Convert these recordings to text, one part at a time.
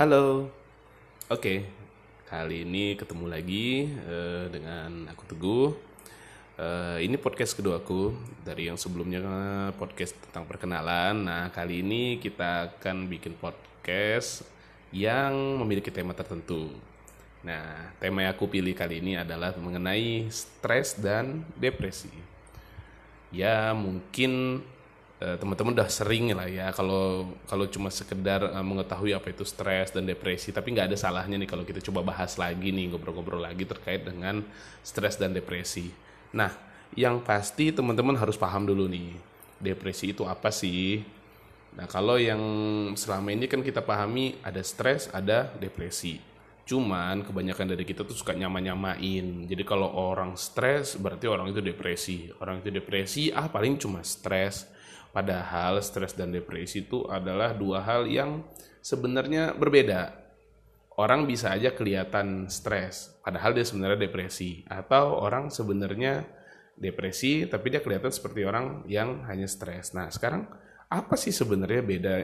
Halo, oke. Kali ini ketemu lagi eh, dengan aku Teguh. Eh, ini podcast kedua aku dari yang sebelumnya podcast tentang perkenalan. Nah, kali ini kita akan bikin podcast yang memiliki tema tertentu. Nah, tema yang aku pilih kali ini adalah mengenai stres dan depresi. Ya, mungkin eh, teman-teman udah sering lah ya kalau kalau cuma sekedar eh, mengetahui apa itu stres dan depresi tapi nggak ada salahnya nih kalau kita coba bahas lagi nih ngobrol-ngobrol lagi terkait dengan stres dan depresi. Nah yang pasti teman-teman harus paham dulu nih depresi itu apa sih? Nah kalau yang selama ini kan kita pahami ada stres ada depresi. Cuman kebanyakan dari kita tuh suka nyama-nyamain. Jadi kalau orang stres berarti orang itu depresi. Orang itu depresi ah paling cuma stres Padahal stres dan depresi itu adalah dua hal yang sebenarnya berbeda. Orang bisa aja kelihatan stres, padahal dia sebenarnya depresi. Atau orang sebenarnya depresi, tapi dia kelihatan seperti orang yang hanya stres. Nah, sekarang apa sih sebenarnya beda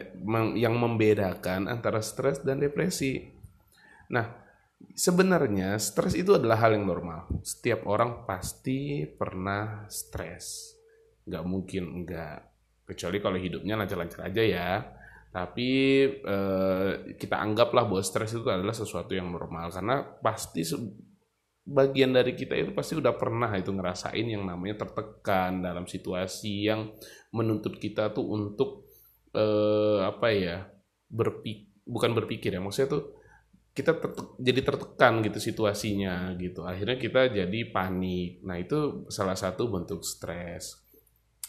yang membedakan antara stres dan depresi? Nah, sebenarnya stres itu adalah hal yang normal. Setiap orang pasti pernah stres. Nggak mungkin enggak kecuali kalau hidupnya lancar-lancar aja ya. Tapi eh, kita anggaplah bahwa stres itu adalah sesuatu yang normal. Karena pasti bagian dari kita itu pasti udah pernah itu ngerasain yang namanya tertekan dalam situasi yang menuntut kita tuh untuk eh, apa ya berpik bukan berpikir ya maksudnya tuh kita tertek, jadi tertekan gitu situasinya gitu. Akhirnya kita jadi panik. Nah itu salah satu bentuk stres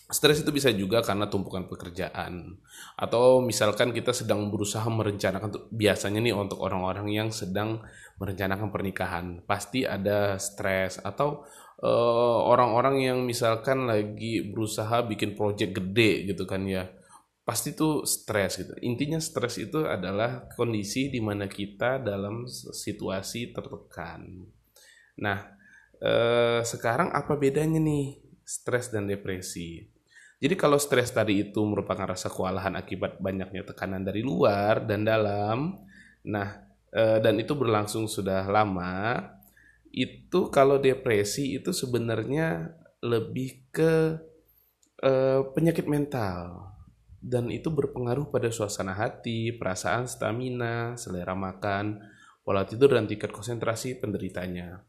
Stres itu bisa juga karena tumpukan pekerjaan. Atau misalkan kita sedang berusaha merencanakan biasanya nih untuk orang-orang yang sedang merencanakan pernikahan pasti ada stres. Atau uh, orang-orang yang misalkan lagi berusaha bikin project gede gitu kan ya pasti tuh stres gitu. Intinya stres itu adalah kondisi di mana kita dalam situasi tertekan. Nah uh, sekarang apa bedanya nih stres dan depresi jadi kalau stres tadi itu merupakan rasa kewalahan akibat banyaknya tekanan dari luar dan dalam, nah e, dan itu berlangsung sudah lama, itu kalau depresi itu sebenarnya lebih ke e, penyakit mental dan itu berpengaruh pada suasana hati, perasaan, stamina, selera makan, pola tidur dan tingkat konsentrasi penderitanya.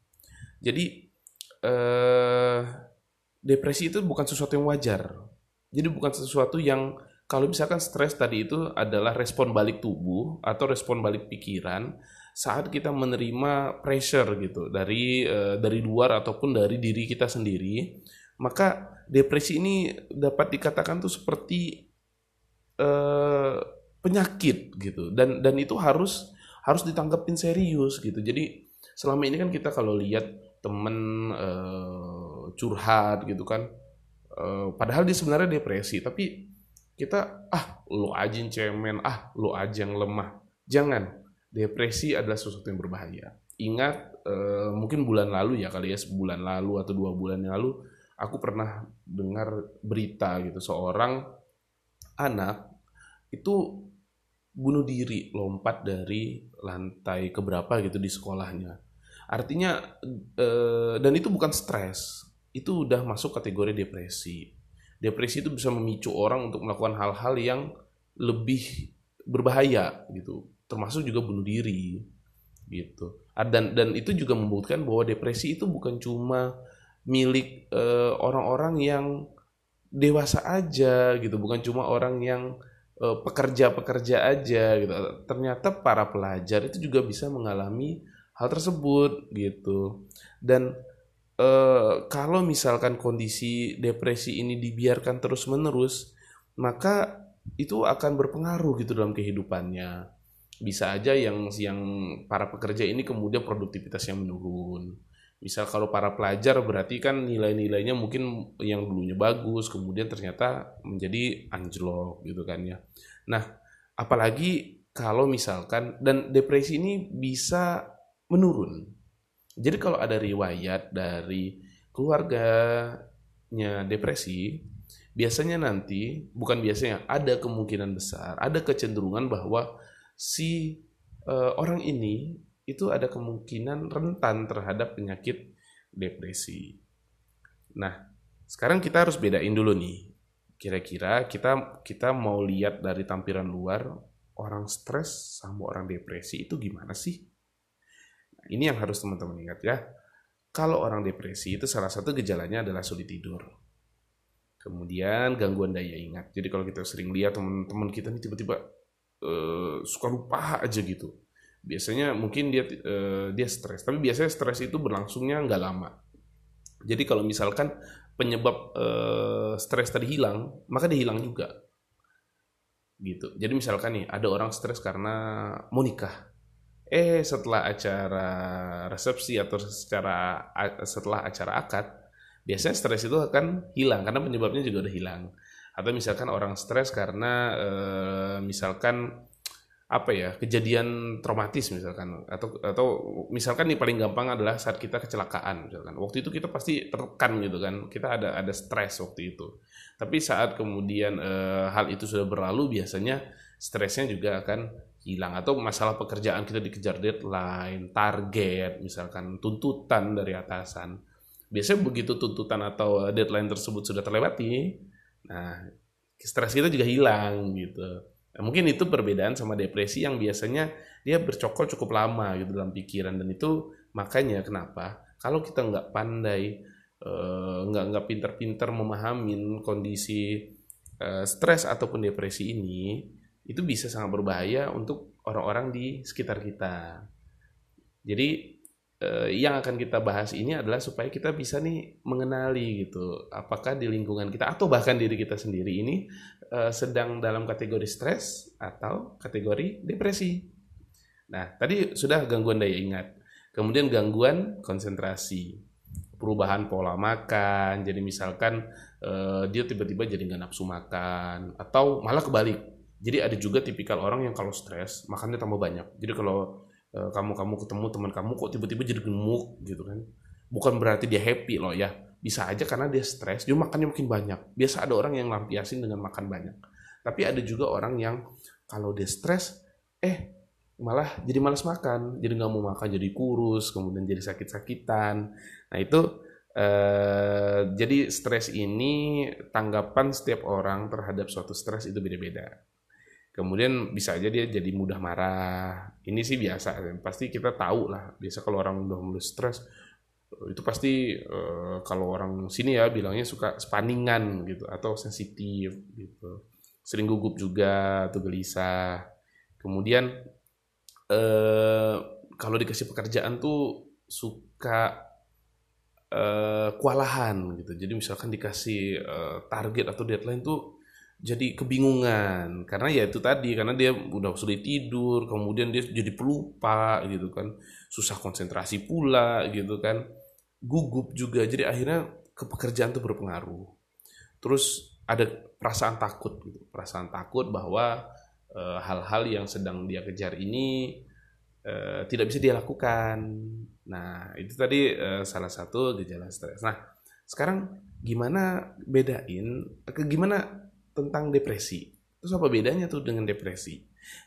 Jadi eh, depresi itu bukan sesuatu yang wajar jadi bukan sesuatu yang kalau misalkan stres tadi itu adalah respon balik tubuh atau respon balik pikiran saat kita menerima pressure gitu dari uh, dari luar ataupun dari diri kita sendiri, maka depresi ini dapat dikatakan tuh seperti uh, penyakit gitu dan dan itu harus harus ditanggapin serius gitu. Jadi selama ini kan kita kalau lihat temen uh, curhat gitu kan Eh, padahal dia sebenarnya depresi tapi kita ah lu aja yang cemen ah lu aja yang lemah. Jangan depresi adalah sesuatu yang berbahaya. Ingat uh, mungkin bulan lalu ya kali ya sebulan lalu atau dua bulan yang lalu aku pernah dengar berita gitu seorang anak itu bunuh diri lompat dari lantai keberapa gitu di sekolahnya. Artinya uh, dan itu bukan stres itu udah masuk kategori depresi. Depresi itu bisa memicu orang untuk melakukan hal-hal yang lebih berbahaya gitu, termasuk juga bunuh diri gitu. Dan dan itu juga membuktikan bahwa depresi itu bukan cuma milik eh, orang-orang yang dewasa aja gitu, bukan cuma orang yang eh, pekerja-pekerja aja gitu. Ternyata para pelajar itu juga bisa mengalami hal tersebut gitu. Dan Uh, kalau misalkan kondisi depresi ini dibiarkan terus-menerus, maka itu akan berpengaruh gitu dalam kehidupannya. Bisa aja yang yang para pekerja ini kemudian produktivitasnya menurun. Misal kalau para pelajar berarti kan nilai-nilainya mungkin yang dulunya bagus, kemudian ternyata menjadi anjlok gitu kan ya. Nah, apalagi kalau misalkan dan depresi ini bisa menurun jadi kalau ada riwayat dari keluarganya depresi, biasanya nanti bukan biasanya ada kemungkinan besar, ada kecenderungan bahwa si uh, orang ini itu ada kemungkinan rentan terhadap penyakit depresi. Nah, sekarang kita harus bedain dulu nih. Kira-kira kita kita mau lihat dari tampilan luar orang stres sama orang depresi itu gimana sih? Ini yang harus teman-teman ingat ya. Kalau orang depresi itu salah satu gejalanya adalah sulit tidur. Kemudian gangguan daya ingat. Jadi kalau kita sering lihat teman-teman kita nih tiba-tiba uh, suka lupa aja gitu biasanya mungkin dia uh, dia stres tapi biasanya stres itu berlangsungnya nggak lama jadi kalau misalkan penyebab uh, stres tadi hilang maka dia hilang juga gitu jadi misalkan nih ada orang stres karena mau nikah eh setelah acara resepsi atau secara setelah acara akad biasanya stres itu akan hilang karena penyebabnya juga udah hilang. Atau misalkan orang stres karena uh, misalkan apa ya kejadian traumatis misalkan atau atau misalkan nih paling gampang adalah saat kita kecelakaan misalkan. Waktu itu kita pasti tertekan gitu kan kita ada ada stres waktu itu. Tapi saat kemudian e, hal itu sudah berlalu biasanya stresnya juga akan hilang. Atau masalah pekerjaan kita dikejar deadline target misalkan tuntutan dari atasan. Biasanya begitu tuntutan atau deadline tersebut sudah terlewati nah stres kita juga hilang gitu. Nah, mungkin itu perbedaan sama depresi yang biasanya dia bercokol cukup lama gitu dalam pikiran. Dan itu makanya kenapa kalau kita nggak pandai uh, nggak nggak pinter-pinter memahami kondisi uh, stres ataupun depresi ini itu bisa sangat berbahaya untuk orang-orang di sekitar kita. Jadi eh, yang akan kita bahas ini adalah supaya kita bisa nih mengenali gitu apakah di lingkungan kita atau bahkan diri kita sendiri ini eh, sedang dalam kategori stres atau kategori depresi. Nah, tadi sudah gangguan daya ingat. Kemudian gangguan konsentrasi. Perubahan pola makan. Jadi misalkan eh, dia tiba-tiba jadi nggak nafsu makan atau malah kebalik. Jadi ada juga tipikal orang yang kalau stres makannya tambah banyak. Jadi kalau Eh, kamu kamu ketemu teman kamu kok tiba-tiba jadi gemuk gitu kan. Bukan berarti dia happy loh ya. Bisa aja karena dia stres dia makannya mungkin banyak. Biasa ada orang yang lampiasin dengan makan banyak. Tapi ada juga orang yang kalau dia stres eh malah jadi malas makan. Jadi nggak mau makan jadi kurus kemudian jadi sakit-sakitan. Nah itu eh, jadi stres ini tanggapan setiap orang terhadap suatu stres itu beda-beda kemudian bisa aja dia jadi mudah marah. Ini sih biasa pasti kita tahu lah. Biasa kalau orang udah mulai stres itu pasti uh, kalau orang sini ya bilangnya suka spaningan gitu atau sensitif gitu. Sering gugup juga atau gelisah. Kemudian uh, kalau dikasih pekerjaan tuh suka uh, kewalahan gitu. Jadi misalkan dikasih target atau deadline tuh jadi kebingungan. Karena ya itu tadi karena dia udah sulit tidur kemudian dia jadi pelupa gitu kan. Susah konsentrasi pula gitu kan. Gugup juga. Jadi akhirnya ke pekerjaan tuh berpengaruh. Terus ada perasaan takut gitu. Perasaan takut bahwa e, hal-hal e, yang sedang dia kejar ini e, tidak bisa dia lakukan. Nah itu tadi e, salah satu gejala stres. Nah sekarang gimana bedain gimana tentang depresi. Terus apa bedanya tuh dengan depresi?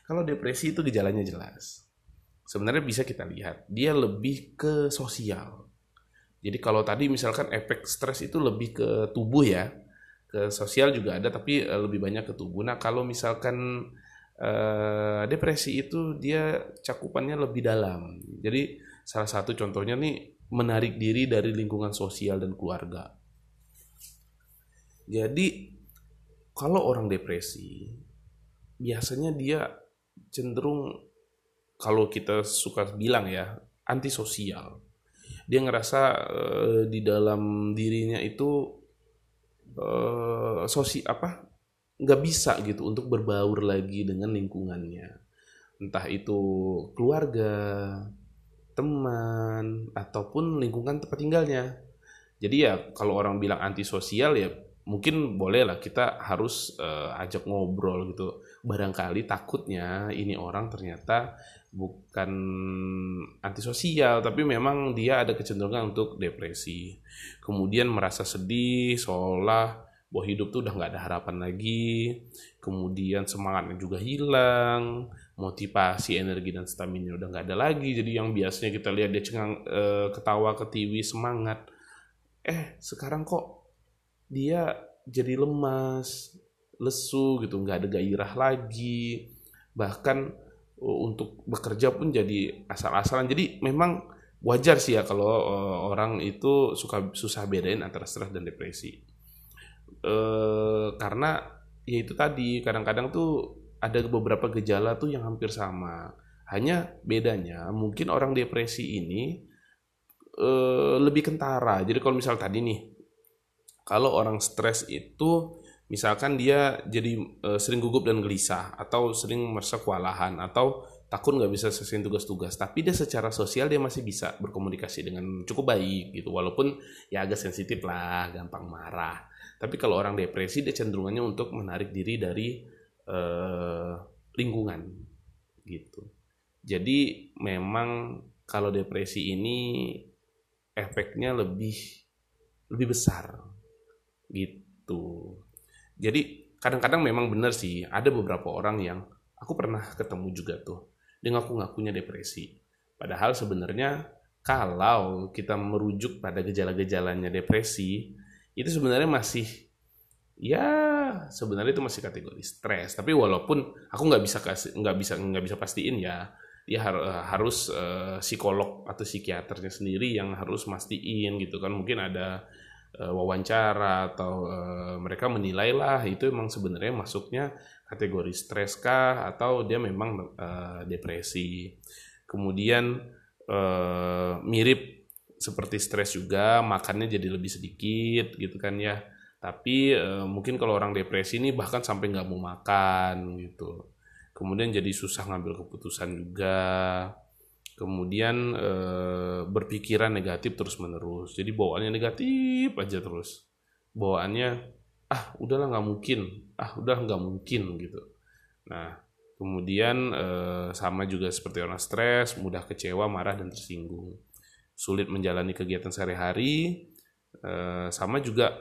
Kalau depresi itu gejalanya jelas. Sebenarnya bisa kita lihat, dia lebih ke sosial. Jadi kalau tadi misalkan efek stres itu lebih ke tubuh ya, ke sosial juga ada tapi eh, lebih banyak ke tubuh. Nah kalau misalkan eh, depresi itu dia cakupannya lebih dalam. Jadi salah satu contohnya nih menarik diri dari lingkungan sosial dan keluarga. Jadi kalau orang depresi biasanya dia cenderung kalau kita suka bilang ya antisosial. Dia ngerasa uh, di dalam dirinya itu uh, sosi apa nggak bisa gitu untuk berbaur lagi dengan lingkungannya. Entah itu keluarga teman ataupun lingkungan tempat tinggalnya. Jadi ya kalau orang bilang antisosial ya mungkin boleh lah kita harus uh, ajak ngobrol gitu. Barangkali takutnya ini orang ternyata bukan antisosial tapi memang dia ada kecenderungan untuk depresi. Kemudian merasa sedih seolah bahwa hidup tuh udah nggak ada harapan lagi. Kemudian semangatnya juga hilang motivasi energi dan stamina udah nggak ada lagi. Jadi yang biasanya kita lihat dia cengang eh, ketawa ketiwi semangat. Eh sekarang kok dia jadi lemas lesu gitu nggak ada gairah lagi. Bahkan uh, untuk bekerja pun jadi asal-asalan. Jadi memang wajar sih ya kalau uh, orang itu suka susah bedain antara stres dan depresi. Uh, karena ya itu tadi kadang-kadang tuh ada beberapa gejala tuh yang hampir sama. Hanya bedanya mungkin orang depresi ini uh, lebih kentara. Jadi kalau misal tadi nih kalau orang stres itu misalkan dia jadi uh, sering gugup dan gelisah atau sering merasa kewalahan atau takut nggak bisa selesai tugas-tugas tapi dia secara sosial dia masih bisa berkomunikasi dengan cukup baik gitu walaupun ya agak sensitif lah gampang marah. Tapi kalau orang depresi dia cenderungannya untuk menarik diri dari uh, lingkungan gitu. Jadi memang kalau depresi ini efeknya lebih lebih besar gitu jadi kadang-kadang memang benar sih ada beberapa orang yang aku pernah ketemu juga tuh dia ngaku-ngakunya depresi. Padahal sebenarnya kalau kita merujuk pada gejala-gejalanya depresi itu sebenarnya masih ya sebenarnya itu masih kategori stres. Tapi walaupun aku nggak bisa kasih nggak bisa nggak bisa pastiin ya dia harus uh, psikolog atau psikiaternya sendiri yang harus mastiin gitu kan mungkin ada uh, wawancara atau uh, mereka menilai lah itu emang sebenarnya masuknya kategori stres kah atau dia memang uh, depresi. Kemudian uh, mirip seperti stres juga, makannya jadi lebih sedikit gitu kan ya. Tapi uh, mungkin kalau orang depresi ini bahkan sampai nggak mau makan gitu. Kemudian jadi susah ngambil keputusan juga. Kemudian e, berpikiran negatif terus menerus. Jadi bawaannya negatif aja terus. Bawaannya ah udahlah nggak mungkin. Ah udah nggak mungkin gitu. Nah kemudian eh, sama juga seperti orang stres mudah kecewa marah dan tersinggung. Sulit menjalani kegiatan sehari-hari. Eh, sama juga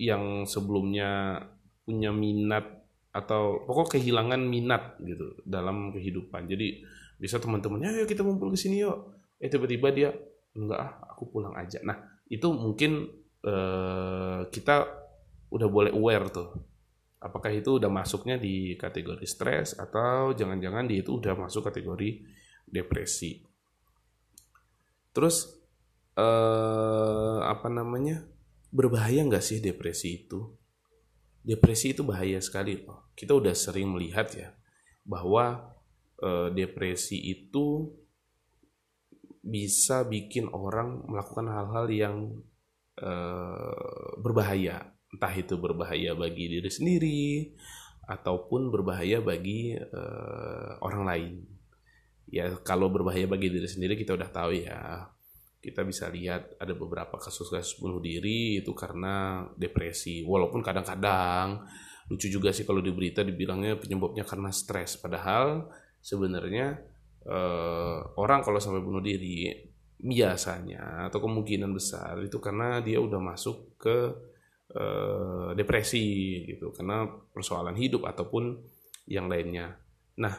yang sebelumnya punya minat atau pokok kehilangan minat gitu dalam kehidupan. Jadi bisa teman-temannya ayo kita ngumpul ke sini yuk. Eh tiba-tiba dia enggak ah aku pulang aja. Nah itu mungkin eh, kita udah boleh aware tuh. Apakah itu udah masuknya di kategori stres atau jangan-jangan dia itu udah masuk kategori depresi? Terus eh, apa namanya berbahaya nggak sih depresi itu? Depresi itu bahaya sekali loh kita udah sering melihat ya bahwa eh, depresi itu bisa bikin orang melakukan hal-hal yang eh, berbahaya entah itu berbahaya bagi diri sendiri ataupun berbahaya bagi uh, orang lain. Ya kalau berbahaya bagi diri sendiri kita udah tahu ya. Kita bisa lihat ada beberapa kasus-kasus bunuh diri itu karena depresi. Walaupun kadang-kadang lucu juga sih kalau di berita dibilangnya penyebabnya karena stres. Padahal sebenarnya uh, orang kalau sampai bunuh diri biasanya atau kemungkinan besar itu karena dia udah masuk ke Eh, depresi gitu karena persoalan hidup ataupun yang lainnya. Nah,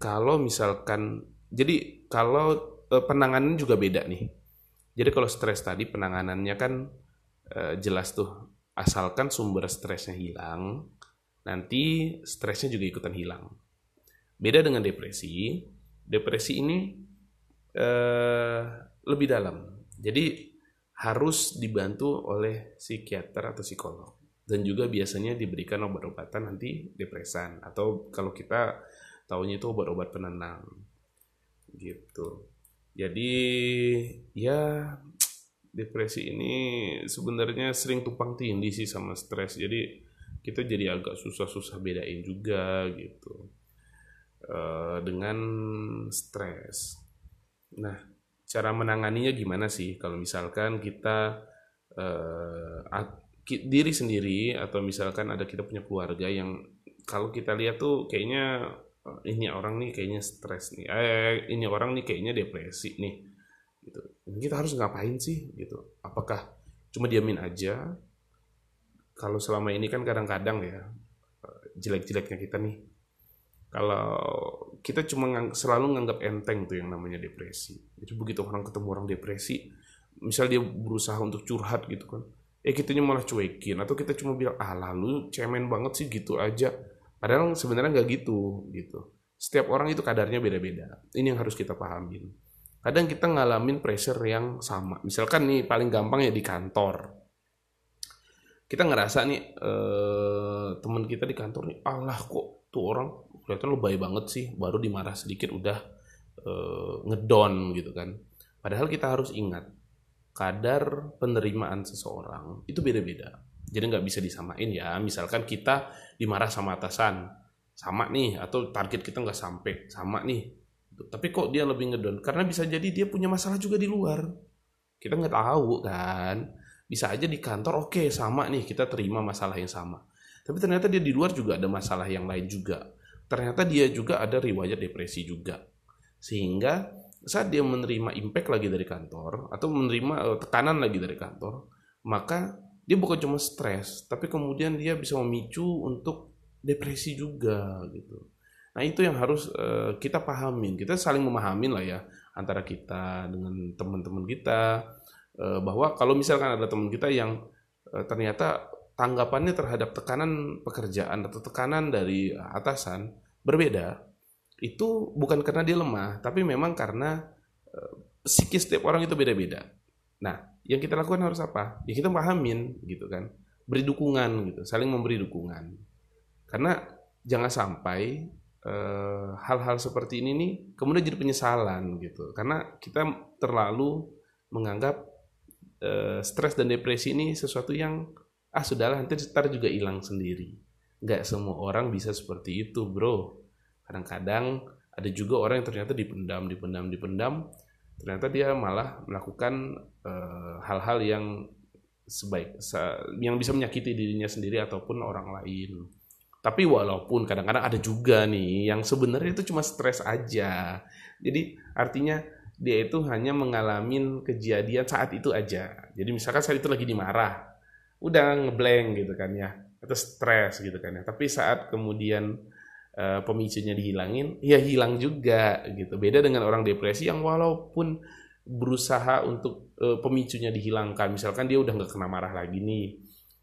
kalau misalkan jadi kalau uh, penanganan juga beda nih. Jadi kalau stres tadi penanganannya kan uh, jelas tuh asalkan sumber stresnya hilang, nanti stresnya juga ikutan hilang. Beda dengan depresi. Depresi ini uh, lebih dalam. Jadi harus dibantu oleh psikiater atau psikolog. Dan juga biasanya diberikan obat-obatan nanti depresan atau kalau kita tahunya itu obat-obat penenang. Gitu. Jadi ya depresi ini sebenarnya sering tumpang tindih sih sama stres. Jadi kita jadi agak susah-susah bedain juga gitu uh, dengan stres. Nah cara menanganinya gimana sih? Kalau misalkan kita uh, diri sendiri atau misalkan ada kita punya keluarga yang kalau kita lihat tuh kayaknya uh, ini orang nih kayaknya stres nih eh ini orang nih kayaknya depresi nih gitu. Kita harus ngapain sih gitu? Apakah cuma diamin aja? Kalau selama ini kan kadang-kadang ya eh, jelek-jeleknya kita nih kalau kita cuma ngang, selalu nganggap enteng tuh yang namanya depresi. Jadi begitu orang ketemu orang depresi, misal dia berusaha untuk curhat gitu kan, eh kitanya malah cuekin atau kita cuma bilang ah lalu cemen banget sih gitu aja. Padahal sebenarnya nggak gitu gitu. Setiap orang itu kadarnya beda-beda. Ini yang harus kita pahamin. Kadang kita ngalamin pressure yang sama. Misalkan nih paling gampang ya di kantor. Kita ngerasa nih eh, teman kita di kantor nih, Allah kok tuh orang kelihatan lebay banget sih, baru dimarah sedikit udah eh, ngedon gitu kan. Padahal kita harus ingat kadar penerimaan seseorang itu beda-beda. Jadi nggak bisa disamain ya. Misalkan kita dimarah sama atasan, sama nih atau target kita nggak sampai sama nih tapi kok dia lebih ngedon karena bisa jadi dia punya masalah juga di luar kita nggak tahu kan bisa aja di kantor oke okay, sama nih kita terima masalah yang sama tapi ternyata dia di luar juga ada masalah yang lain juga ternyata dia juga ada riwayat depresi juga sehingga saat dia menerima impact lagi dari kantor atau menerima uh, tekanan lagi dari kantor maka dia bukan cuma stres tapi kemudian dia bisa memicu untuk depresi juga gitu. Nah itu yang harus uh, kita pahamin. Kita saling memahamin lah ya antara kita dengan teman-teman kita uh, bahwa kalau misalkan ada teman kita yang ternyata tanggapannya terhadap tekanan pekerjaan atau tekanan dari atasan berbeda, itu bukan karena dia lemah, tapi memang karena uh, psikis setiap orang itu beda-beda. Nah, yang kita lakukan harus apa? Ya kita pahamin gitu kan, beri dukungan gitu, saling memberi dukungan. Karena jangan sampai eh, hal-hal uh, seperti ini nih kemudian jadi penyesalan gitu. Karena kita terlalu menganggap uh, stres dan depresi ini sesuatu yang ah sudahlah nanti ntar juga hilang sendiri. Nggak semua orang bisa seperti itu, bro. Kadang-kadang ada juga orang yang ternyata dipendam, dipendam, dipendam. Ternyata dia malah melakukan eh, hal-hal uh, yang sebaik yang bisa menyakiti dirinya sendiri ataupun orang lain. Tapi walaupun kadang-kadang ada juga nih yang sebenarnya itu cuma stres aja. Jadi artinya dia itu hanya mengalami kejadian saat itu aja. Jadi misalkan saat itu lagi dimarah, udah ngeblank gitu kan ya, atau stres gitu kan ya. Tapi saat kemudian uh, pemicunya dihilangin, ya hilang juga gitu. Beda dengan orang depresi yang walaupun berusaha untuk uh, pemicunya dihilangkan, misalkan dia udah nggak kena marah lagi nih,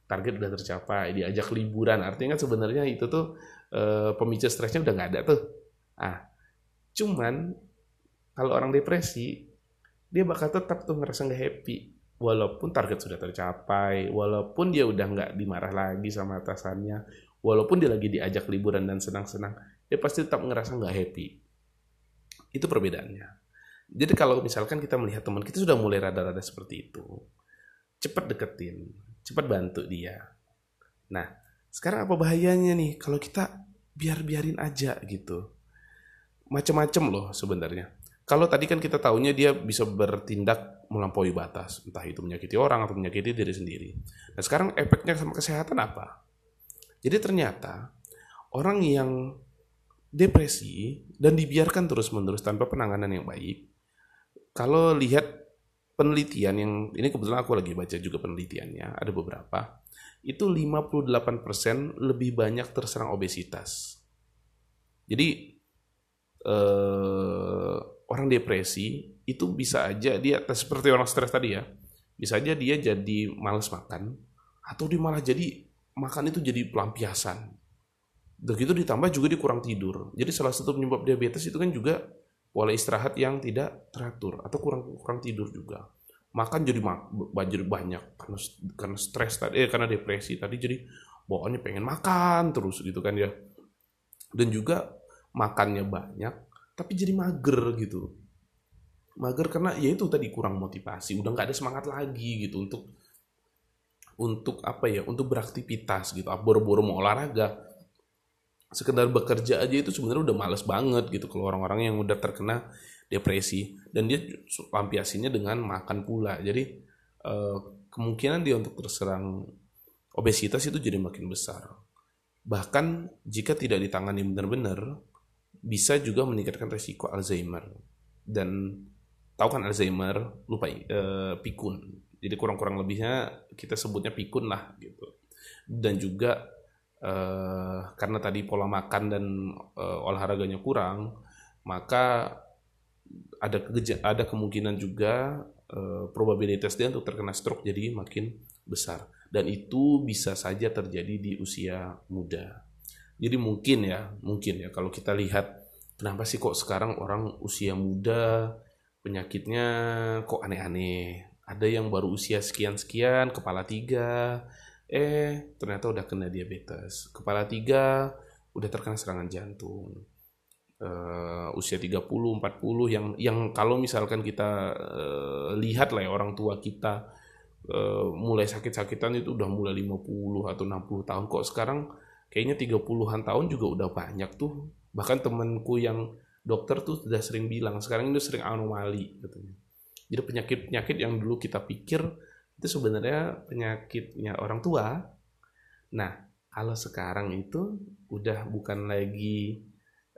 target udah tercapai diajak liburan artinya kan sebenarnya itu tuh e, pemicu stresnya udah nggak ada tuh ah cuman kalau orang depresi dia bakal tetap tuh ngerasa nggak happy walaupun target sudah tercapai walaupun dia udah nggak dimarah lagi sama atasannya walaupun dia lagi diajak liburan dan senang-senang dia pasti tetap ngerasa nggak happy itu perbedaannya jadi kalau misalkan kita melihat teman kita sudah mulai rada-rada seperti itu cepat deketin cepat bantu dia. Nah, sekarang apa bahayanya nih kalau kita biar-biarin aja gitu. Macam-macam loh sebenarnya. Kalau tadi kan kita tahunya dia bisa bertindak melampaui batas, entah itu menyakiti orang atau menyakiti diri sendiri. Nah, sekarang efeknya sama kesehatan apa? Jadi ternyata orang yang depresi dan dibiarkan terus-menerus tanpa penanganan yang baik, kalau lihat penelitian yang ini kebetulan aku lagi baca juga penelitiannya ada beberapa itu 58% lebih banyak terserang obesitas. Jadi eh, orang depresi itu bisa aja dia seperti orang stres tadi ya. Bisa aja dia jadi males makan atau dia malah jadi makan itu jadi pelampiasan. Begitu ditambah juga dia kurang tidur. Jadi salah satu penyebab diabetes itu kan juga pola istirahat yang tidak teratur atau kurang kurang tidur juga makan jadi banjir banyak karena karena stres tadi eh karena depresi tadi jadi bawaannya pengen makan terus gitu kan ya dan juga makannya banyak tapi jadi mager gitu. Mager karena ya itu tadi kurang motivasi. Udah nggak ada semangat lagi gitu untuk untuk apa ya untuk beraktivitas gitu. Boro-boro mau olahraga. Sekedar bekerja aja itu sebenarnya udah males banget gitu kalau orang-orang yang udah terkena depresi. Dan dia lampiasinya dengan makan pula. Jadi eh, kemungkinan dia untuk terserang obesitas itu jadi makin besar. Bahkan jika tidak ditangani benar-benar bisa juga meningkatkan resiko Alzheimer. Dan tahu kan Alzheimer? Lupa eh, pikun. Jadi kurang-kurang lebihnya kita sebutnya pikun lah gitu. Dan juga uh, karena tadi pola makan dan uh, olahraganya kurang, maka ada ada kemungkinan juga uh, probabilitas dia untuk terkena stroke jadi makin besar. Dan itu bisa saja terjadi di usia muda. Jadi mungkin ya, mungkin ya kalau kita lihat kenapa sih kok sekarang orang usia muda penyakitnya kok aneh-aneh. Ada yang baru usia sekian-sekian, kepala tiga, eh ternyata udah kena diabetes. Kepala tiga udah terkena serangan jantung. Uh, usia 30, 40 yang yang kalau misalkan kita uh, lihat lah ya orang tua kita uh, mulai sakit-sakitan itu udah mulai 50 atau 60 tahun kok sekarang kayaknya 30-an tahun juga udah banyak tuh. Bahkan temanku yang dokter tuh sudah sering bilang sekarang ini sering anomali katanya. Jadi penyakit-penyakit yang dulu kita pikir itu sebenarnya penyakitnya orang tua. Nah kalau sekarang itu udah bukan lagi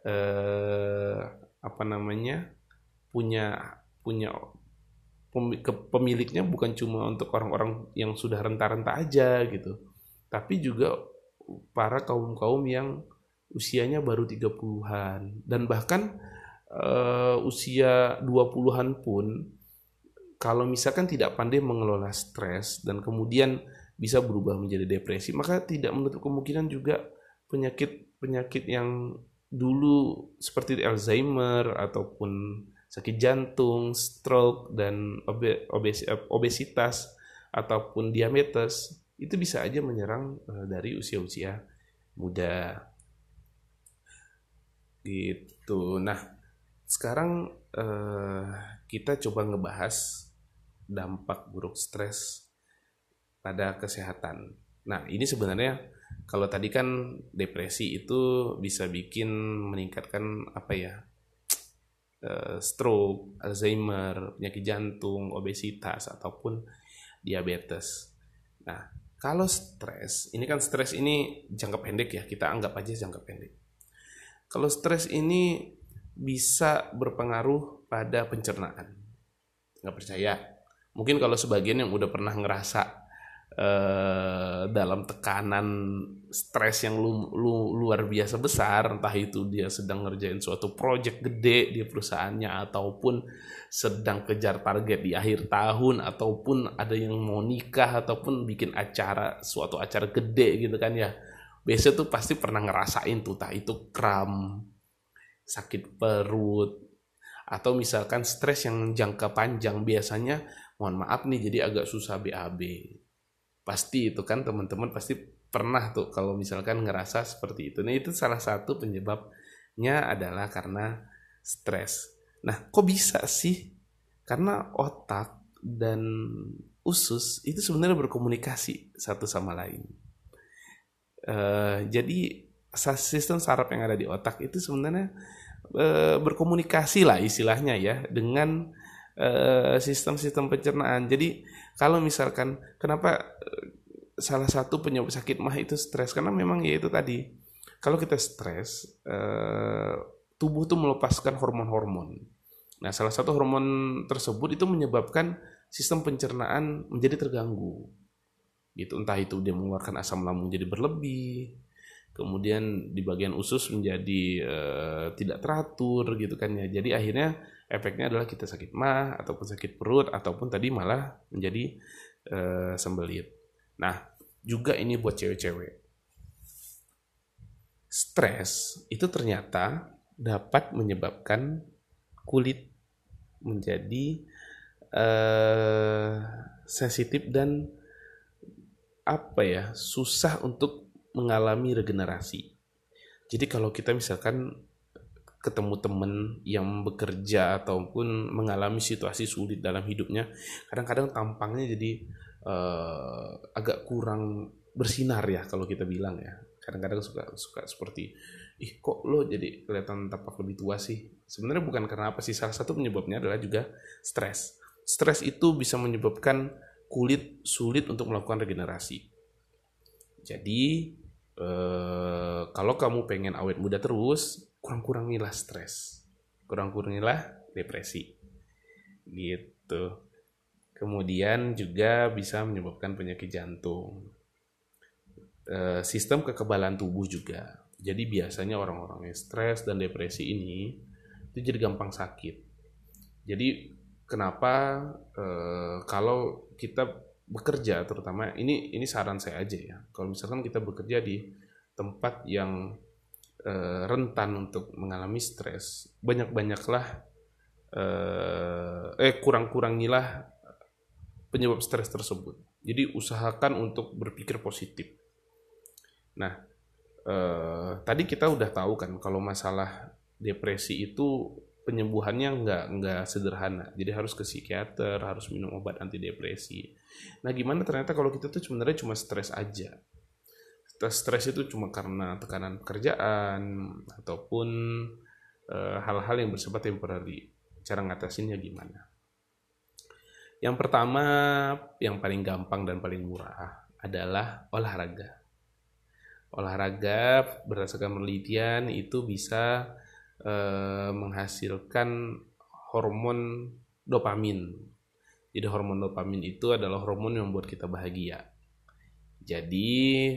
eh, apa namanya punya punya pemiliknya bukan cuma untuk orang-orang yang sudah renta-renta aja gitu. Tapi juga para kaum-kaum yang usianya baru 30-an dan bahkan uh, usia 20-an pun kalau misalkan tidak pandai mengelola stres dan kemudian bisa berubah menjadi depresi maka tidak menutup kemungkinan juga penyakit-penyakit yang dulu seperti Alzheimer ataupun sakit jantung, stroke dan obesitas ataupun diabetes itu bisa aja menyerang eh, dari usia-usia muda. Gitu. Nah sekarang eh, kita coba ngebahas dampak buruk stres pada kesehatan. Nah ini sebenarnya kalau tadi kan depresi itu bisa bikin meningkatkan apa ya eh, stroke, Alzheimer, penyakit jantung, obesitas ataupun diabetes. Nah, kalau stres, ini kan stres ini jangka pendek ya, kita anggap aja jangka pendek. Kalau stres ini bisa berpengaruh pada pencernaan. Nggak percaya? Mungkin kalau sebagian yang udah pernah ngerasa eh, dalam tekanan stres yang lu, lu, luar biasa besar, entah itu dia sedang ngerjain suatu project gede di perusahaannya ataupun sedang kejar target di akhir tahun ataupun ada yang mau nikah ataupun bikin acara suatu acara gede gitu kan ya. Biasa tuh pasti pernah ngerasain tuh tak itu kram sakit perut atau misalkan stres yang jangka panjang. Biasanya mohon maaf nih jadi agak susah BAB pasti itu kan teman-teman pasti pernah tuh kalau misalkan ngerasa seperti itu. Nah itu salah satu penyebabnya adalah karena stres. Nah kok bisa sih? Karena otak dan usus itu sebenarnya berkomunikasi satu sama lain. Uh, jadi sistem saraf yang ada di otak itu sebenarnya uh, berkomunikasi lah istilahnya ya dengan uh, sistem-sistem pencernaan. Jadi kalau misalkan kenapa salah satu penyebab sakit mah itu stres. Karena memang ya itu tadi kalau kita stres tubuh tuh melepaskan hormon-hormon. Nah salah satu hormon tersebut itu menyebabkan sistem pencernaan menjadi terganggu. Gitu. Entah itu dia mengeluarkan asam lambung jadi berlebih kemudian di bagian usus menjadi uh, tidak teratur gitu kan ya. Jadi akhirnya efeknya adalah kita sakit mah ataupun sakit perut ataupun tadi malah menjadi uh, sembelit nah juga ini buat cewek-cewek stres itu ternyata dapat menyebabkan kulit menjadi uh, sensitif dan apa ya susah untuk mengalami regenerasi. Jadi kalau kita misalkan ketemu teman yang bekerja ataupun mengalami situasi sulit dalam hidupnya, kadang-kadang tampangnya jadi uh, agak kurang bersinar ya kalau kita bilang ya. Kadang-kadang suka suka seperti ih kok lo jadi kelihatan tampak lebih tua sih. Sebenarnya bukan karena apa sih salah satu penyebabnya adalah juga stres. Stres itu bisa menyebabkan kulit sulit untuk melakukan regenerasi. Jadi eh, kalau kamu pengen awet muda terus, kurang-kurangilah stres, kurang-kurangilah depresi, gitu. Kemudian juga bisa menyebabkan penyakit jantung, eh, sistem kekebalan tubuh juga. Jadi biasanya orang-orang yang stres dan depresi ini itu jadi gampang sakit. Jadi kenapa eh, kalau kita bekerja terutama ini ini saran saya aja ya. Kalau misalkan kita bekerja di tempat yang eh, rentan untuk mengalami stres banyak banyaklah eh, eh kurang kurangilah penyebab stres tersebut jadi usahakan untuk berpikir positif nah eh, tadi kita udah tahu kan kalau masalah depresi itu penyembuhannya nggak nggak sederhana. Jadi harus ke psikiater, harus minum obat anti depresi. Nah gimana ternyata kalau kita tuh sebenarnya cuma stres aja. Stres itu cuma karena tekanan pekerjaan ataupun eh, hal-hal e, yang bersifat temporary. Cara ngatasinnya gimana? Yang pertama, yang paling gampang dan paling murah adalah olahraga. Olahraga berdasarkan penelitian itu bisa eh, menghasilkan hormon dopamin. Jadi hormon dopamin itu adalah hormon yang membuat kita bahagia. Jadi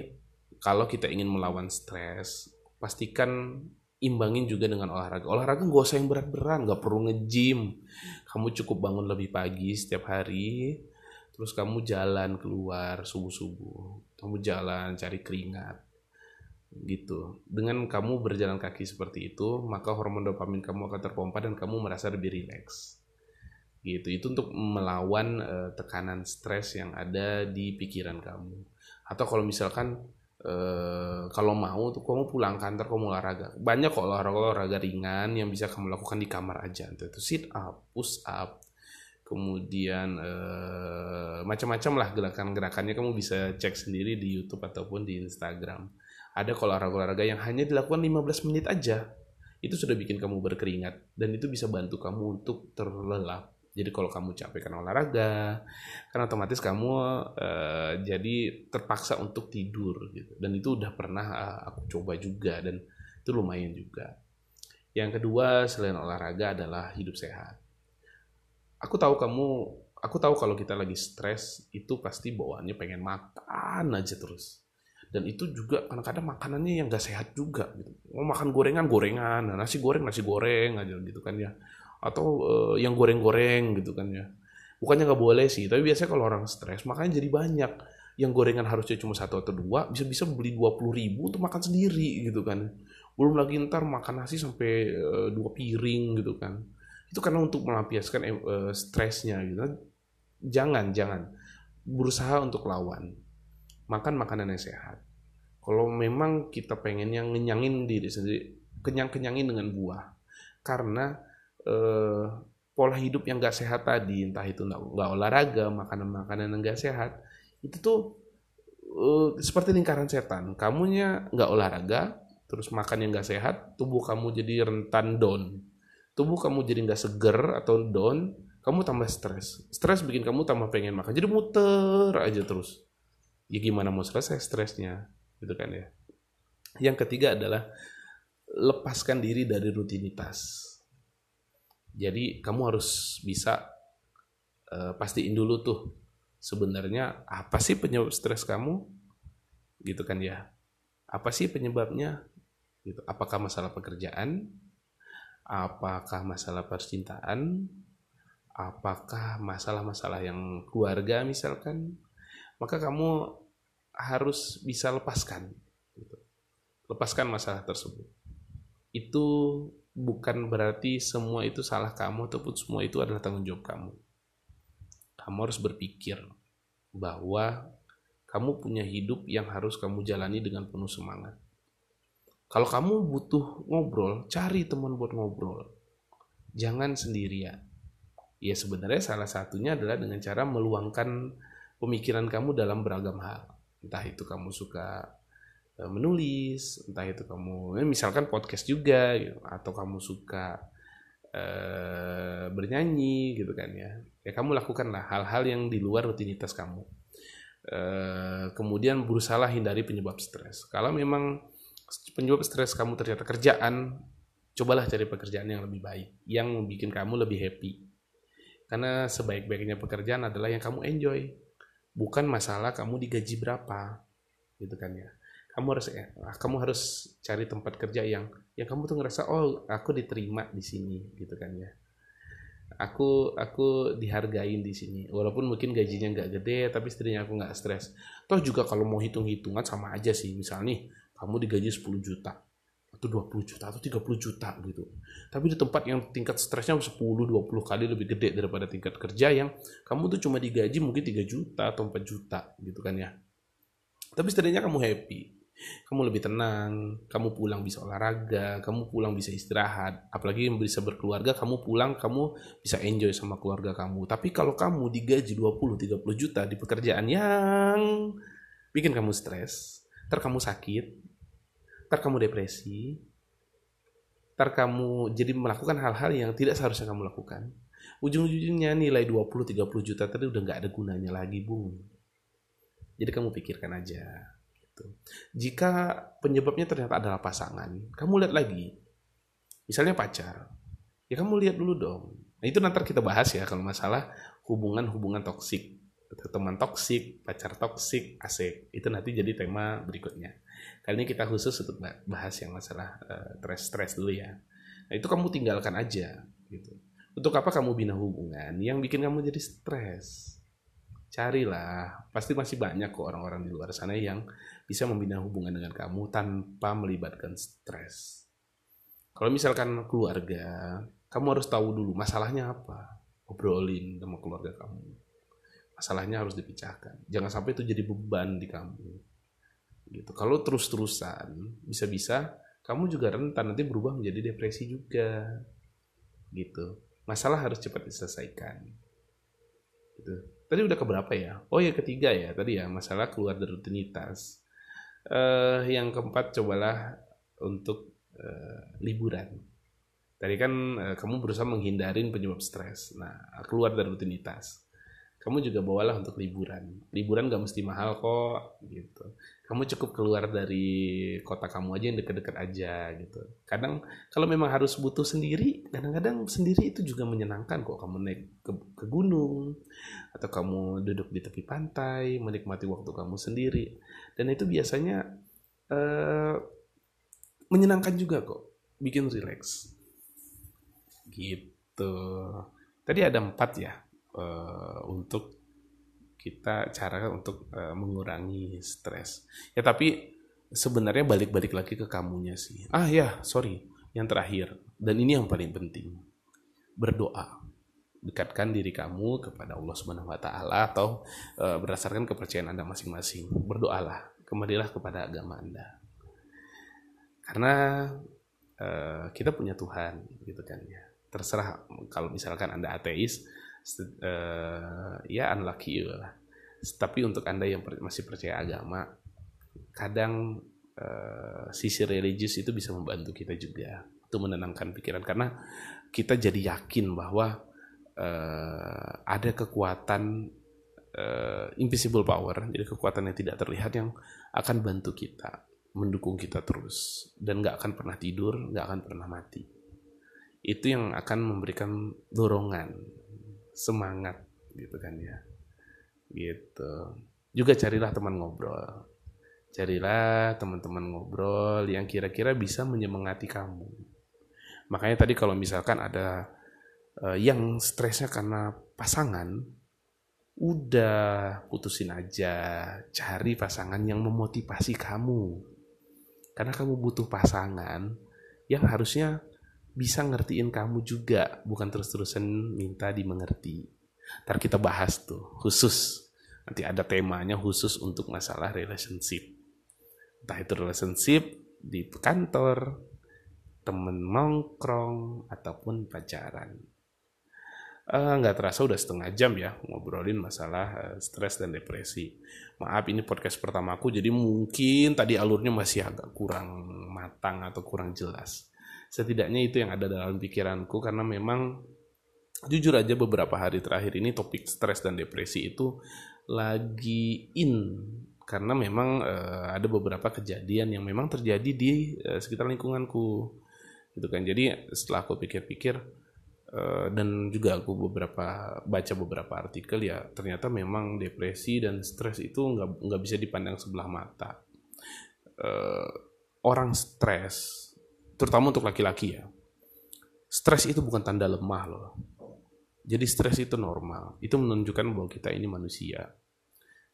kalau kita ingin melawan stres, pastikan imbangin juga dengan olahraga. Olahraga gak usah yang berat-berat, gak perlu nge-gym. Kamu cukup bangun lebih pagi setiap hari, terus kamu jalan keluar subuh-subuh. Kamu jalan cari keringat gitu. Dengan kamu berjalan kaki seperti itu, maka hormon dopamin kamu akan terpompa dan kamu merasa lebih rileks. Gitu. Itu untuk melawan uh, tekanan stres yang ada di pikiran kamu. Atau kalau misalkan uh, kalau mau tuh kamu pulang kantor kamu olahraga. Banyak kok olahraga-olahraga ringan yang bisa kamu lakukan di kamar aja. Itu sit up, push up, kemudian uh, macam-macam lah gerakan-gerakannya kamu bisa cek sendiri di YouTube ataupun di Instagram ada kalau olahraga-olahraga yang hanya dilakukan 15 menit aja itu sudah bikin kamu berkeringat dan itu bisa bantu kamu untuk terlelap jadi kalau kamu capek karena olahraga kan otomatis kamu uh, jadi terpaksa untuk tidur gitu. Dan itu udah pernah uh, aku coba juga dan itu lumayan juga. Yang kedua selain olahraga adalah hidup sehat. Aku tahu kamu aku tahu kalau kita lagi stres itu pasti bawaannya pengen makan aja terus. Dan itu juga kadang-kadang makanannya yang gak sehat juga gitu. Mau makan gorengan gorengan. Nasi goreng nasi goreng aja gitu kan ya atau uh, yang goreng-goreng gitu kan ya. Bukannya nggak boleh sih tapi biasanya kalau orang stres makanya jadi banyak. Yang gorengan harusnya cuma satu atau dua bisa bisa beli dua puluh ribu untuk makan sendiri gitu kan. Belum lagi ntar makan nasi sampai uh, dua piring gitu kan. Itu karena untuk melampiaskan uh, stresnya gitu. Jangan jangan. Berusaha untuk lawan. Makan makanan yang sehat. Kalau memang kita pengen yang ngenyangin diri sendiri, kenyang-kenyangin dengan buah. Karena eh, pola hidup yang gak sehat tadi, entah itu nggak olahraga, makanan-makanan yang gak sehat, itu tuh eh, seperti lingkaran setan. Kamunya nggak olahraga, terus makan yang gak sehat, tubuh kamu jadi rentan down. Tubuh kamu jadi nggak seger atau down, kamu tambah stres. Stres bikin kamu tambah pengen makan. Jadi muter aja terus ya gimana mau selesai stresnya gitu kan ya yang ketiga adalah lepaskan diri dari rutinitas jadi kamu harus bisa uh, pastiin dulu tuh sebenarnya apa sih penyebab stres kamu? Gitu kan ya. Apa sih penyebabnya? Gitu. Apakah masalah pekerjaan? Apakah masalah percintaan? Apakah masalah-masalah yang keluarga misalkan? Maka kamu harus bisa lepaskan gitu. lepaskan masalah tersebut. Itu bukan berarti semua itu salah kamu ataupun semua itu adalah tanggung jawab kamu. Kamu harus berpikir bahwa kamu punya hidup yang harus kamu jalani dengan penuh semangat. Kalau kamu butuh ngobrol cari teman buat ngobrol. Jangan sendirian. Ya sebenarnya salah satunya adalah dengan cara meluangkan pemikiran kamu dalam beragam hal. Entah itu kamu suka menulis, entah itu kamu ya misalkan podcast juga gitu, atau kamu suka uh, bernyanyi gitu kan ya. Ya kamu lakukanlah hal-hal yang di luar rutinitas kamu. Uh, kemudian berusaha hindari penyebab stres. Kalau memang penyebab stres kamu ternyata kerjaan, cobalah cari pekerjaan yang lebih baik, yang bikin kamu lebih happy. Karena sebaik-baiknya pekerjaan adalah yang kamu enjoy bukan masalah kamu digaji berapa gitu kan ya kamu harus eh, kamu harus cari tempat kerja yang yang kamu tuh ngerasa oh aku diterima di sini gitu kan ya. Aku aku dihargain di sini. Walaupun mungkin gajinya nggak gede tapi setidaknya aku nggak stres. Toh juga kalau mau hitung hitungan sama aja sih. Misalnya nih kamu digaji 10 juta atau 20 juta atau 30 juta gitu. Tapi di tempat yang tingkat stresnya 10 20 kali lebih gede daripada tingkat kerja yang kamu tuh cuma digaji mungkin 3 juta atau 4 juta gitu kan ya. Tapi setidaknya kamu happy kamu lebih tenang, kamu pulang bisa olahraga, kamu pulang bisa istirahat, apalagi bisa berkeluarga, kamu pulang kamu bisa enjoy sama keluarga kamu. Tapi kalau kamu digaji 20-30 juta di pekerjaan yang bikin kamu stres, ter kamu sakit, ter kamu depresi, ter kamu jadi melakukan hal-hal yang tidak seharusnya kamu lakukan. Ujung-ujungnya nilai 20-30 juta tadi udah nggak ada gunanya lagi, Bung. Jadi kamu pikirkan aja gitu. Jika penyebabnya ternyata adalah pasangan, kamu lihat lagi. Misalnya pacar. Ya kamu lihat dulu dong. Nah, itu nanti kita bahas ya kalau masalah hubungan-hubungan toksik. Teman toksik, pacar toksik, asik. Itu nanti jadi tema berikutnya. Kali ini kita khusus untuk bahas yang masalah uh, stress-stress dulu ya. Nah, itu kamu tinggalkan aja gitu. Untuk apa kamu bina hubungan yang bikin kamu jadi stres? carilah pasti masih banyak kok orang-orang di luar sana yang bisa membina hubungan dengan kamu tanpa melibatkan stres. Kalau misalkan keluarga kamu harus tahu dulu masalahnya apa. Obrolin sama keluarga kamu. Masalahnya harus dipecahkan. Jangan sampai itu jadi beban di kamu. Gitu. Kalau terus-terusan bisa-bisa kamu juga rentan nanti berubah menjadi depresi juga. Gitu. Masalah harus cepat diselesaikan. Gitu. Tadi udah keberapa ya? Oh ya ketiga ya tadi ya. Masalah keluar dari rutinitas. Uh, yang keempat cobalah untuk uh, liburan. Tadi kan uh, kamu berusaha menghindarin penyebab stres. Nah keluar dari rutinitas kamu juga bawalah untuk liburan. Liburan gak mesti mahal kok, gitu. Kamu cukup keluar dari kota kamu aja yang deket-deket aja, gitu. Kadang kalau memang harus butuh sendiri, kadang-kadang sendiri itu juga menyenangkan kok. Kamu naik ke, ke gunung, atau kamu duduk di tepi pantai, menikmati waktu kamu sendiri. Dan itu biasanya uh, menyenangkan juga kok, bikin rileks. Gitu. Tadi ada empat ya uh, untuk kita cara untuk uh, mengurangi stres. Ya tapi sebenarnya balik-balik lagi ke kamunya sih. Ah ya, sorry, yang terakhir dan ini yang paling penting. Berdoa. Dekatkan diri kamu kepada Allah Subhanahu wa taala atau uh, berdasarkan kepercayaan Anda masing-masing. Berdoalah, kembalilah kepada agama Anda. Karena uh, kita punya Tuhan gitu kan ya. Terserah kalau misalkan Anda ateis, uh, ya unlucky lah. Tapi untuk anda yang masih percaya agama, kadang uh, sisi religius itu bisa membantu kita juga untuk menenangkan pikiran karena kita jadi yakin bahwa uh, ada kekuatan uh, invisible power, jadi kekuatan yang tidak terlihat yang akan bantu kita, mendukung kita terus dan nggak akan pernah tidur, nggak akan pernah mati. Itu yang akan memberikan dorongan semangat gitu kan ya. Gitu. Juga carilah teman ngobrol. Carilah teman-teman ngobrol yang kira-kira bisa menyemangati kamu. Makanya tadi kalau misalkan ada uh, yang stresnya karena pasangan udah putusin aja cari pasangan yang memotivasi kamu. Karena kamu butuh pasangan yang harusnya bisa ngertiin kamu juga bukan terus-terusan minta dimengerti. Ntar kita bahas tuh khusus. Nanti ada temanya khusus untuk masalah relationship. Entah itu relationship di kantor temen nongkrong ataupun pacaran. Eh, nggak uh, terasa udah setengah jam ya ngobrolin masalah uh, stres dan depresi. Maaf ini podcast pertamaku jadi mungkin tadi alurnya masih agak kurang matang atau kurang jelas setidaknya itu yang ada dalam pikiranku karena memang jujur aja beberapa hari terakhir ini topik stres dan depresi itu lagi in. Karena memang uh, ada beberapa kejadian yang memang terjadi di uh, sekitar lingkunganku. Gitu kan. Jadi setelah aku pikir-pikir uh, dan juga aku beberapa baca beberapa artikel ya ternyata memang depresi dan stres itu nggak nggak bisa dipandang sebelah mata. Uh, orang stres, terutama untuk laki-laki ya, stres itu bukan tanda lemah loh. Jadi stres itu normal. Itu menunjukkan bahwa kita ini manusia.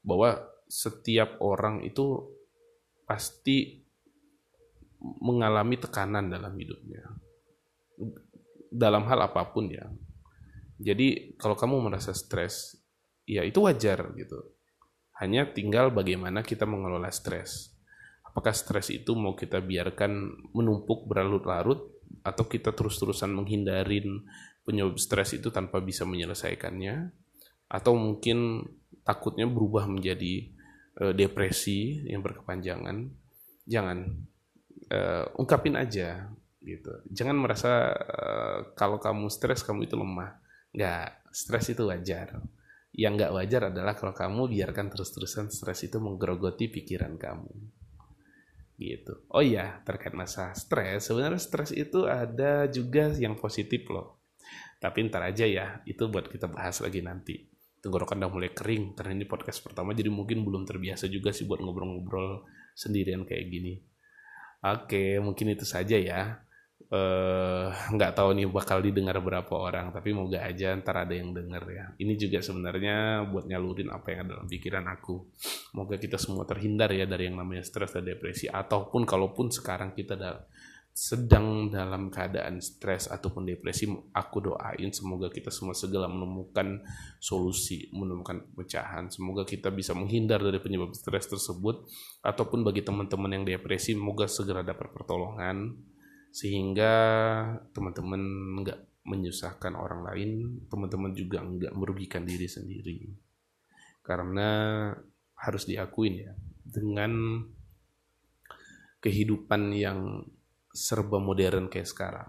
Bahwa setiap orang itu pasti mengalami tekanan dalam hidupnya. Dalam hal apa pun ya. Jadi kalau kamu merasa stres, ya itu wajar gitu. Hanya tinggal bagaimana kita mengelola stres. Apakah stres itu mau kita biarkan menumpuk berlarut-larut atau kita terus-terusan menghindarin penyebab stres itu tanpa bisa menyelesaikannya atau mungkin takutnya berubah menjadi uh, depresi yang berkepanjangan. Jangan uh, ungkapin aja gitu. Jangan merasa uh, kalau kamu stres kamu itu lemah. Nggak, stres itu wajar yang nggak wajar adalah kalau kamu biarkan terus-terusan stres itu menggerogoti pikiran kamu gitu. Oh iya terkait masa stres sebenarnya stres itu ada juga yang positif loh. Tapi ntar aja ya itu buat kita bahas lagi nanti. Tenggorokan udah mulai kering karena ini podcast pertama jadi mungkin belum terbiasa juga sih buat ngobrol-ngobrol sendirian kayak gini. Oke mungkin itu saja ya nggak uh, tahu nih bakal didengar berapa orang tapi moga aja ntar ada yang denger ya. Ini juga sebenarnya buat nyalurin apa yang ada dalam pikiran aku. Moga kita semua terhindar ya dari yang namanya stres dan depresi ataupun kalaupun sekarang kita da sedang dalam keadaan stres ataupun depresi aku doain semoga kita semua segera menemukan solusi menemukan pecahan. Semoga kita bisa menghindar dari penyebab stres tersebut ataupun bagi teman-teman yang depresi moga segera dapat pertolongan sehingga teman-teman nggak menyusahkan orang lain, teman-teman juga nggak merugikan diri sendiri. Karena harus diakuin ya, dengan kehidupan yang serba modern kayak sekarang,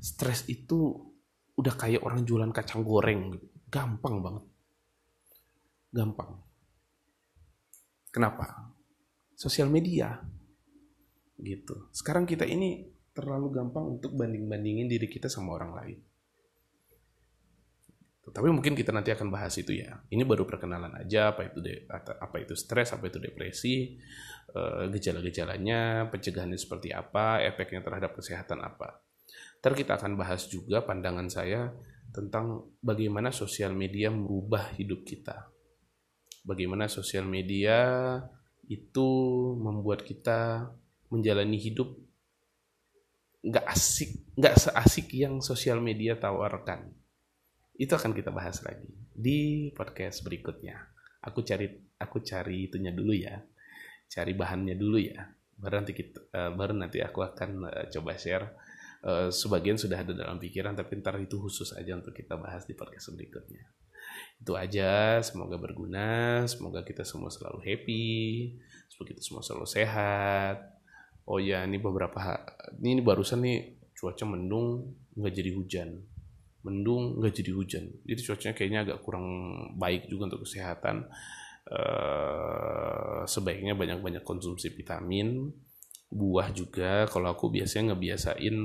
stres itu udah kayak orang jualan kacang goreng, gampang banget, gampang. Kenapa? Sosial media gitu. Sekarang kita ini terlalu gampang untuk banding-bandingin diri kita sama orang lain. Tapi mungkin kita nanti akan bahas itu ya. Ini baru perkenalan aja apa itu de, apa itu stres, apa itu depresi, uh, gejala-gejalanya, pencegahannya seperti apa, efeknya terhadap kesehatan apa. Ntar kita akan bahas juga pandangan saya tentang bagaimana sosial media merubah hidup kita. Bagaimana sosial media itu membuat kita menjalani hidup nggak asik, nggak seasik yang sosial media tawarkan. Itu akan kita bahas lagi di podcast berikutnya. Aku cari aku cari itunya dulu ya, cari bahannya dulu ya. Baru nanti kita, uh, baru nanti aku akan uh, coba share. Uh, sebagian sudah ada dalam pikiran, tapi ntar itu khusus aja untuk kita bahas di podcast berikutnya. Itu aja, semoga berguna, semoga kita semua selalu happy, semoga kita semua selalu sehat, oh ya ini beberapa ini, ini barusan nih cuaca mendung nggak jadi hujan. Mendung nggak jadi hujan. Jadi cuacanya kayaknya agak kurang baik juga untuk kesehatan. Uh, sebaiknya banyak-banyak konsumsi vitamin buah juga. Kalau aku biasanya ngebiasain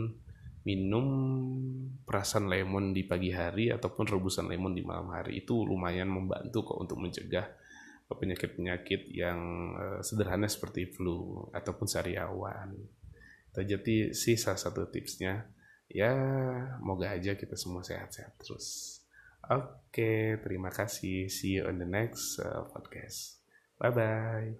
minum perasan lemon di pagi hari ataupun rebusan lemon di malam hari. Itu lumayan membantu kok untuk mencegah penyakit-penyakit yang uh, sederhana seperti flu ataupun sariawan. Jadi sih salah satu tipsnya ya moga aja kita semua sehat-sehat terus. Oke, terima kasih. See you on the next uh, podcast. Bye bye.